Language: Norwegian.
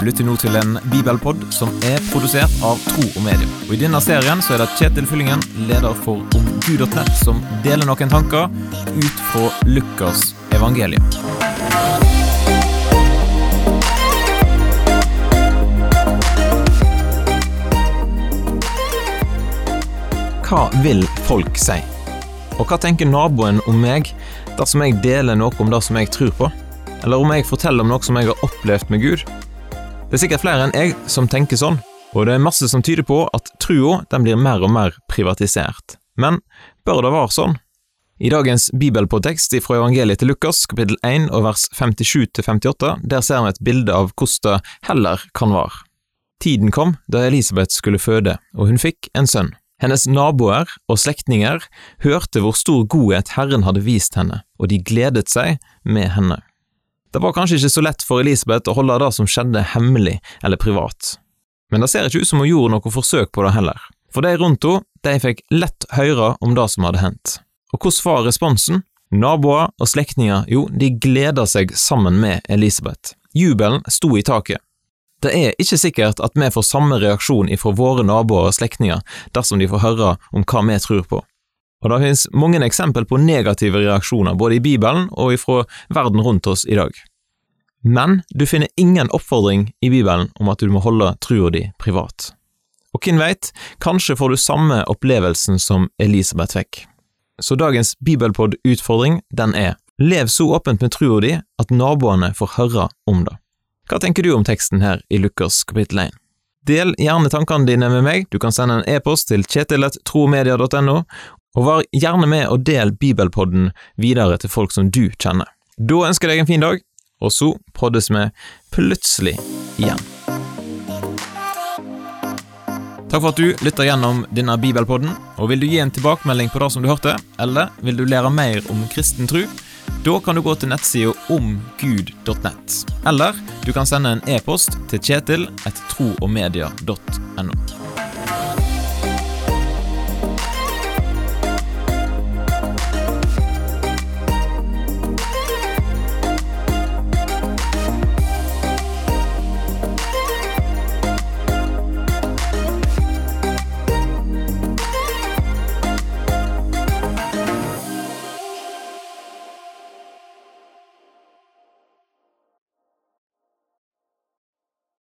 Du lytter nå til en bibelpod som er produsert av Tro og Medier. Og I denne serien så er det Kjetil Fyllingen, leder for omgud.nett, som deler noen tanker ut fra Lukas evangelium. Hva vil folk si? Og hva tenker naboen om meg dersom jeg deler noe om det som jeg tror på? Eller om jeg forteller om noe som jeg har opplevd med Gud? Det er sikkert flere enn jeg som tenker sånn, og det er masse som tyder på at trua blir mer og mer privatisert. Men bør det være sånn? I dagens bibelpåtekst fra evangeliet til Lukas, kapittel 1 og vers 57–58, der ser vi et bilde av hvordan det heller kan være. Tiden kom da Elisabeth skulle føde, og hun fikk en sønn. Hennes naboer og slektninger hørte hvor stor godhet Herren hadde vist henne, og de gledet seg med henne. Det var kanskje ikke så lett for Elisabeth å holde det som skjedde hemmelig eller privat, men det ser ikke ut som hun gjorde noe forsøk på det heller, for de rundt henne, de fikk lett høre om det som hadde hendt. Og hvordan var responsen? Naboer og slektninger, jo, de gleda seg sammen med Elisabeth. Jubelen sto i taket. Det er ikke sikkert at vi får samme reaksjon ifra våre naboer og slektninger dersom de får høre om hva vi tror på. Og det finnes mange eksempel på negative reaksjoner både i Bibelen og ifra verden rundt oss i dag. Men du finner ingen oppfordring i Bibelen om at du må holde trua di privat. Og hvem veit, kanskje får du samme opplevelsen som Elisabeth fikk. Så dagens bibelpod-utfordring, den er lev så åpent med trua di at naboene får høre om det. Hva tenker du om teksten her i Lukas kapittel 1? Del gjerne tankene dine med meg, du kan sende en e-post til kjetil.tromedia.no, og vær gjerne med og del bibelpodden videre til folk som du kjenner. Da ønsker jeg deg en fin dag, og så poddes vi plutselig igjen. Takk for at du lytter gjennom denne bibelpodden, og vil du gi en tilbakemelding på det som du hørte, eller vil du lære mer om kristen tro, da kan du gå til nettsida omgud.nett. Eller du kan sende en e-post til kjetil.troogmedia.no.